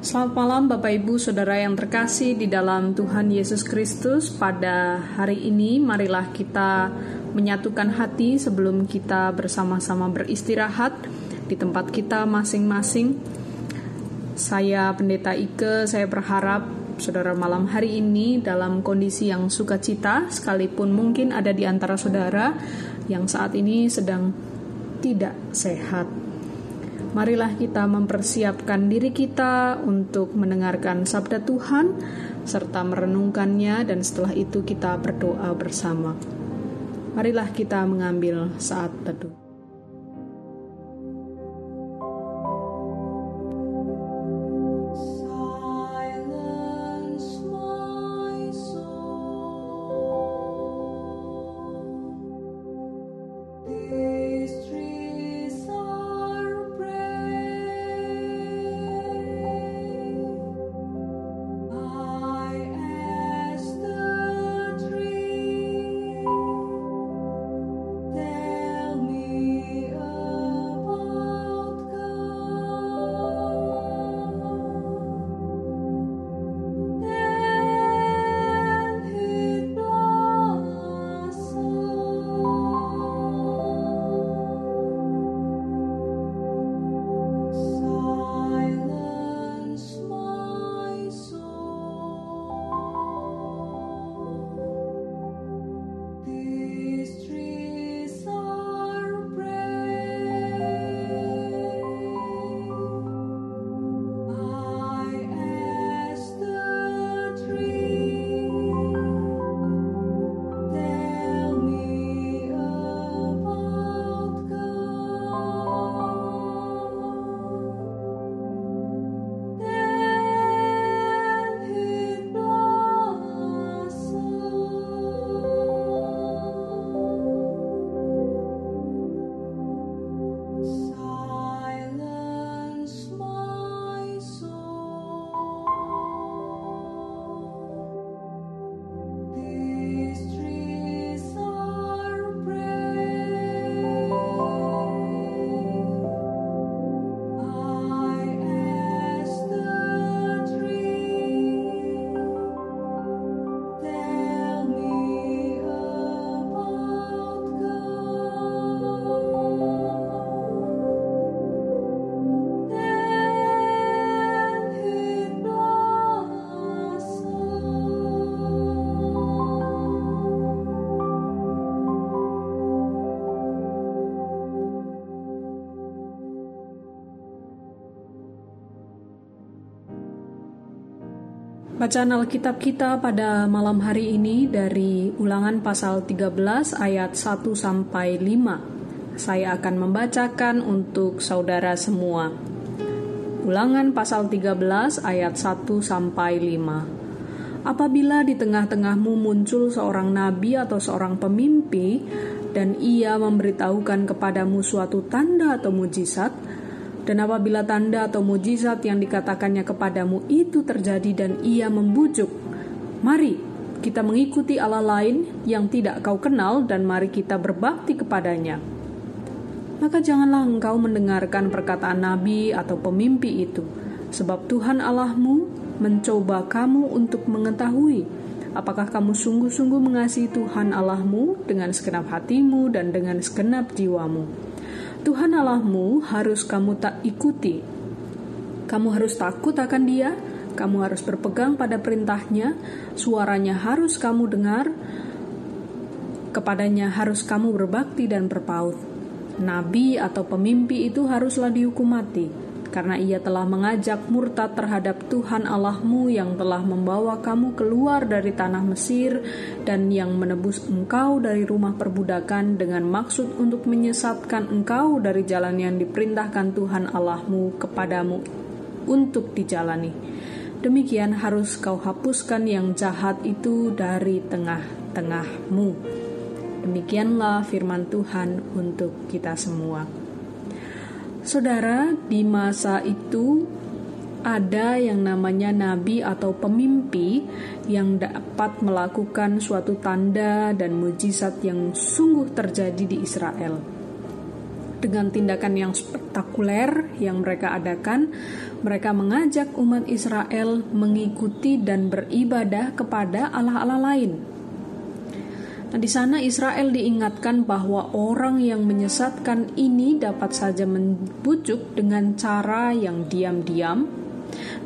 Selamat malam Bapak Ibu Saudara yang terkasih di dalam Tuhan Yesus Kristus. Pada hari ini marilah kita menyatukan hati sebelum kita bersama-sama beristirahat di tempat kita masing-masing. Saya Pendeta Ike, saya berharap saudara malam hari ini dalam kondisi yang sukacita Sekalipun mungkin ada di antara saudara yang saat ini sedang tidak sehat Marilah kita mempersiapkan diri kita untuk mendengarkan sabda Tuhan serta merenungkannya dan setelah itu kita berdoa bersama. Marilah kita mengambil saat teduh. Bacaan Alkitab kita pada malam hari ini dari Ulangan pasal 13 ayat 1 sampai 5. Saya akan membacakan untuk saudara semua. Ulangan pasal 13 ayat 1 sampai 5. Apabila di tengah-tengahmu muncul seorang nabi atau seorang pemimpi dan ia memberitahukan kepadamu suatu tanda atau mujizat, dan apabila tanda atau mujizat yang dikatakannya kepadamu itu terjadi dan ia membujuk, mari kita mengikuti Allah lain yang tidak kau kenal dan mari kita berbakti kepadanya. Maka janganlah engkau mendengarkan perkataan nabi atau pemimpi itu, sebab Tuhan Allahmu mencoba kamu untuk mengetahui apakah kamu sungguh-sungguh mengasihi Tuhan Allahmu dengan segenap hatimu dan dengan segenap jiwamu. Tuhan Allahmu harus kamu tak ikuti. Kamu harus takut akan Dia, kamu harus berpegang pada perintahnya, suaranya harus kamu dengar, kepadanya harus kamu berbakti dan berpaut. Nabi atau pemimpi itu haruslah dihukum mati karena ia telah mengajak murtad terhadap Tuhan Allahmu yang telah membawa kamu keluar dari tanah Mesir dan yang menebus engkau dari rumah perbudakan dengan maksud untuk menyesatkan engkau dari jalan yang diperintahkan Tuhan Allahmu kepadamu untuk dijalani. Demikian harus kau hapuskan yang jahat itu dari tengah-tengahmu. Demikianlah firman Tuhan untuk kita semua. Saudara, di masa itu ada yang namanya nabi atau pemimpi yang dapat melakukan suatu tanda dan mujizat yang sungguh terjadi di Israel. Dengan tindakan yang spektakuler yang mereka adakan, mereka mengajak umat Israel mengikuti dan beribadah kepada allah-allah lain. Nah, di sana Israel diingatkan bahwa orang yang menyesatkan ini dapat saja membujuk dengan cara yang diam-diam,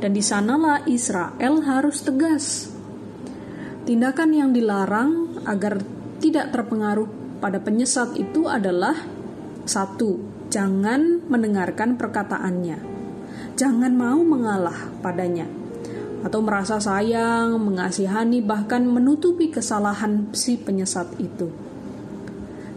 dan di sanalah Israel harus tegas. Tindakan yang dilarang agar tidak terpengaruh pada penyesat itu adalah satu, jangan mendengarkan perkataannya, jangan mau mengalah padanya atau merasa sayang, mengasihani, bahkan menutupi kesalahan si penyesat itu.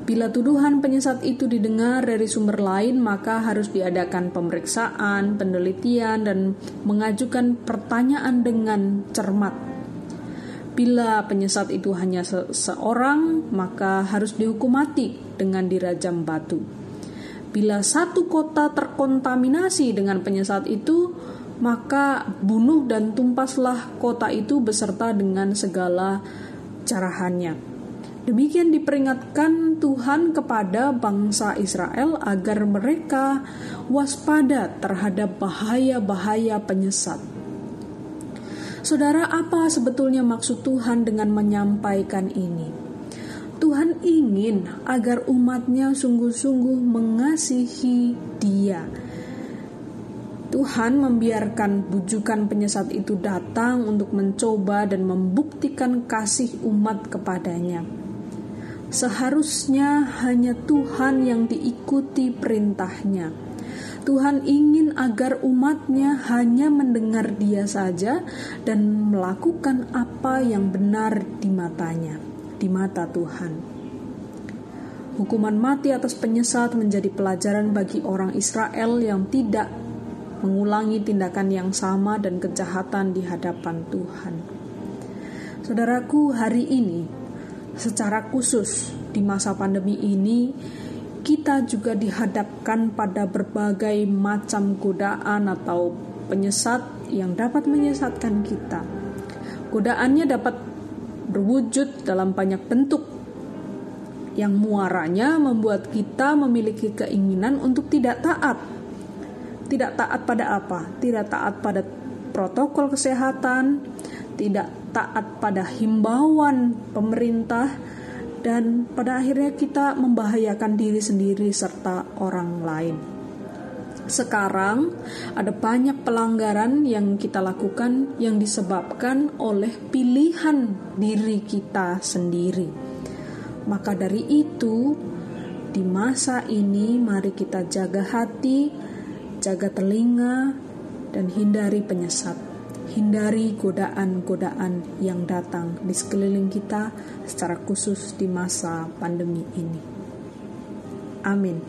Bila tuduhan penyesat itu didengar dari sumber lain, maka harus diadakan pemeriksaan, penelitian, dan mengajukan pertanyaan dengan cermat. Bila penyesat itu hanya seseorang, maka harus dihukum mati dengan dirajam batu. Bila satu kota terkontaminasi dengan penyesat itu, maka bunuh dan tumpaslah kota itu beserta dengan segala carahannya. Demikian diperingatkan Tuhan kepada bangsa Israel agar mereka waspada terhadap bahaya-bahaya penyesat. Saudara, apa sebetulnya maksud Tuhan dengan menyampaikan ini? Tuhan ingin agar umatnya sungguh-sungguh mengasihi Dia Tuhan membiarkan bujukan penyesat itu datang untuk mencoba dan membuktikan kasih umat kepadanya. Seharusnya hanya Tuhan yang diikuti perintahnya. Tuhan ingin agar umatnya hanya mendengar dia saja dan melakukan apa yang benar di matanya, di mata Tuhan. Hukuman mati atas penyesat menjadi pelajaran bagi orang Israel yang tidak mengulangi tindakan yang sama dan kejahatan di hadapan Tuhan. Saudaraku, hari ini secara khusus di masa pandemi ini kita juga dihadapkan pada berbagai macam godaan atau penyesat yang dapat menyesatkan kita. Godaannya dapat berwujud dalam banyak bentuk yang muaranya membuat kita memiliki keinginan untuk tidak taat tidak taat pada apa? Tidak taat pada protokol kesehatan, tidak taat pada himbauan pemerintah, dan pada akhirnya kita membahayakan diri sendiri serta orang lain. Sekarang ada banyak pelanggaran yang kita lakukan yang disebabkan oleh pilihan diri kita sendiri. Maka dari itu, di masa ini mari kita jaga hati, jaga telinga, dan hindari penyesat. Hindari godaan-godaan yang datang di sekeliling kita, secara khusus di masa pandemi ini. Amin.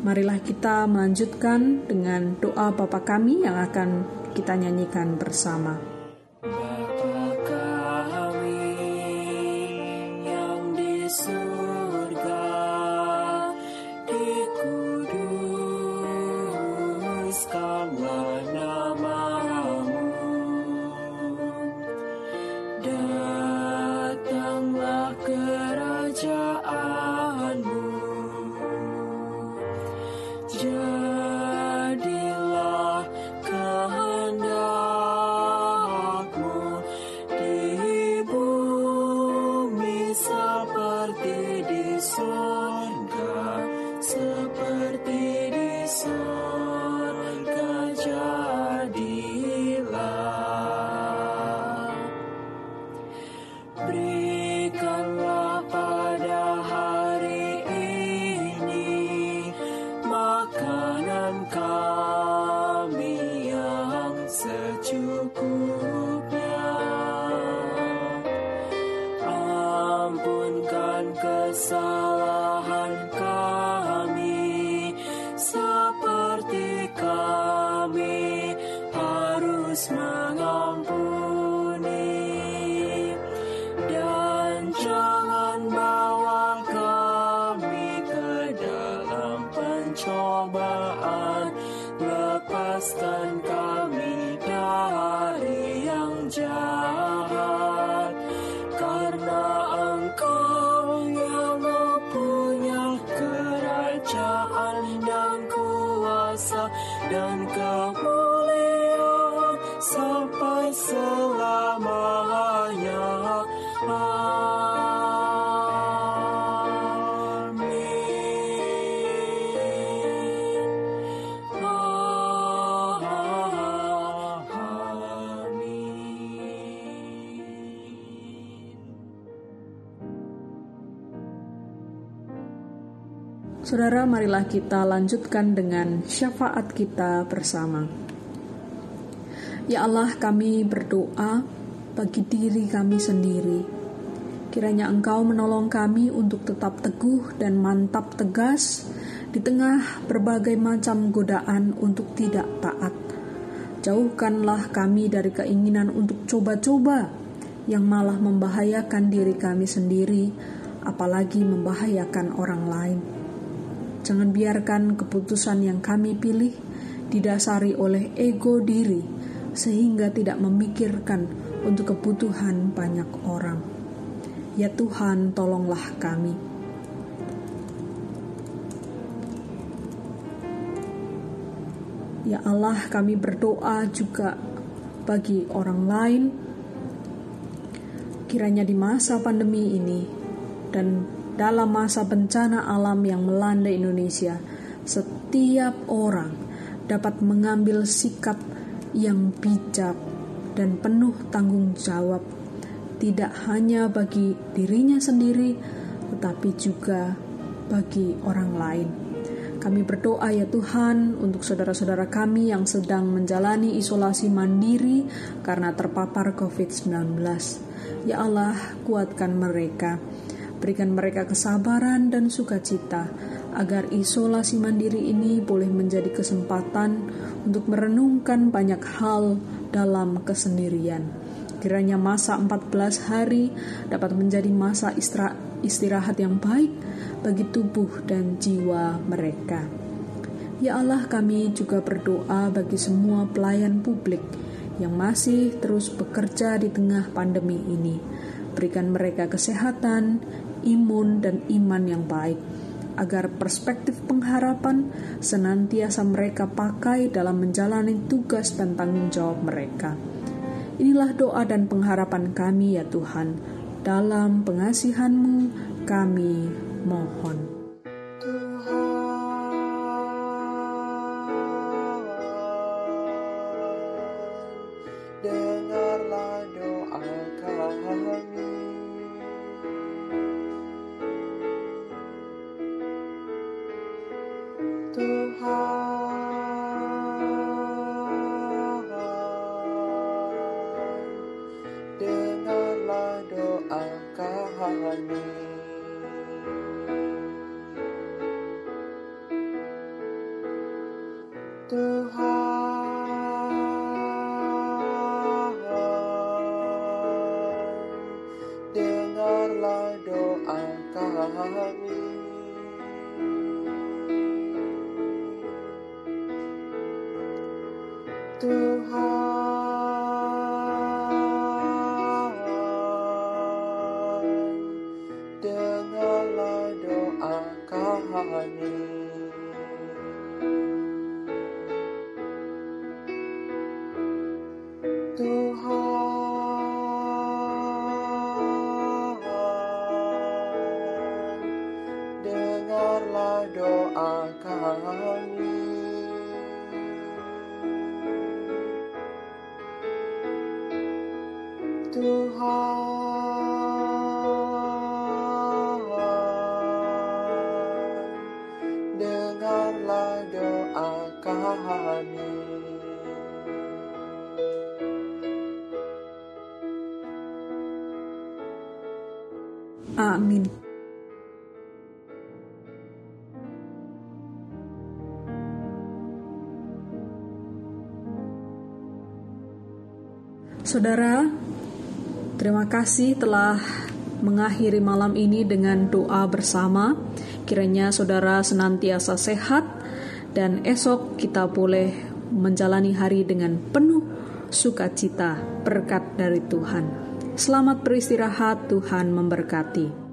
Marilah kita melanjutkan dengan doa Bapa kami yang akan kita nyanyikan bersama. Kesalahan kami done Saudara, marilah kita lanjutkan dengan syafaat kita bersama. Ya Allah, kami berdoa bagi diri kami sendiri. Kiranya Engkau menolong kami untuk tetap teguh dan mantap tegas di tengah berbagai macam godaan untuk tidak taat. Jauhkanlah kami dari keinginan untuk coba-coba yang malah membahayakan diri kami sendiri, apalagi membahayakan orang lain. Jangan biarkan keputusan yang kami pilih didasari oleh ego diri, sehingga tidak memikirkan untuk kebutuhan banyak orang. Ya Tuhan, tolonglah kami. Ya Allah, kami berdoa juga bagi orang lain. Kiranya di masa pandemi ini dan dalam masa bencana alam yang melanda Indonesia, setiap orang dapat mengambil sikap yang bijak dan penuh tanggung jawab, tidak hanya bagi dirinya sendiri, tetapi juga bagi orang lain. Kami berdoa ya Tuhan untuk saudara-saudara kami yang sedang menjalani isolasi mandiri karena terpapar COVID-19. Ya Allah, kuatkan mereka Berikan mereka kesabaran dan sukacita agar isolasi mandiri ini boleh menjadi kesempatan untuk merenungkan banyak hal dalam kesendirian. Kiranya masa 14 hari dapat menjadi masa istirahat yang baik bagi tubuh dan jiwa mereka. Ya Allah, kami juga berdoa bagi semua pelayan publik yang masih terus bekerja di tengah pandemi ini. Berikan mereka kesehatan, imun, dan iman yang baik, agar perspektif pengharapan senantiasa mereka pakai dalam menjalani tugas dan tanggung jawab mereka. Inilah doa dan pengharapan kami ya Tuhan, dalam pengasihan-Mu kami mohon. the heart. Amin. Saudara, terima kasih telah mengakhiri malam ini dengan doa bersama. Kiranya saudara senantiasa sehat dan esok kita boleh menjalani hari dengan penuh sukacita berkat dari Tuhan. Selamat beristirahat, Tuhan memberkati.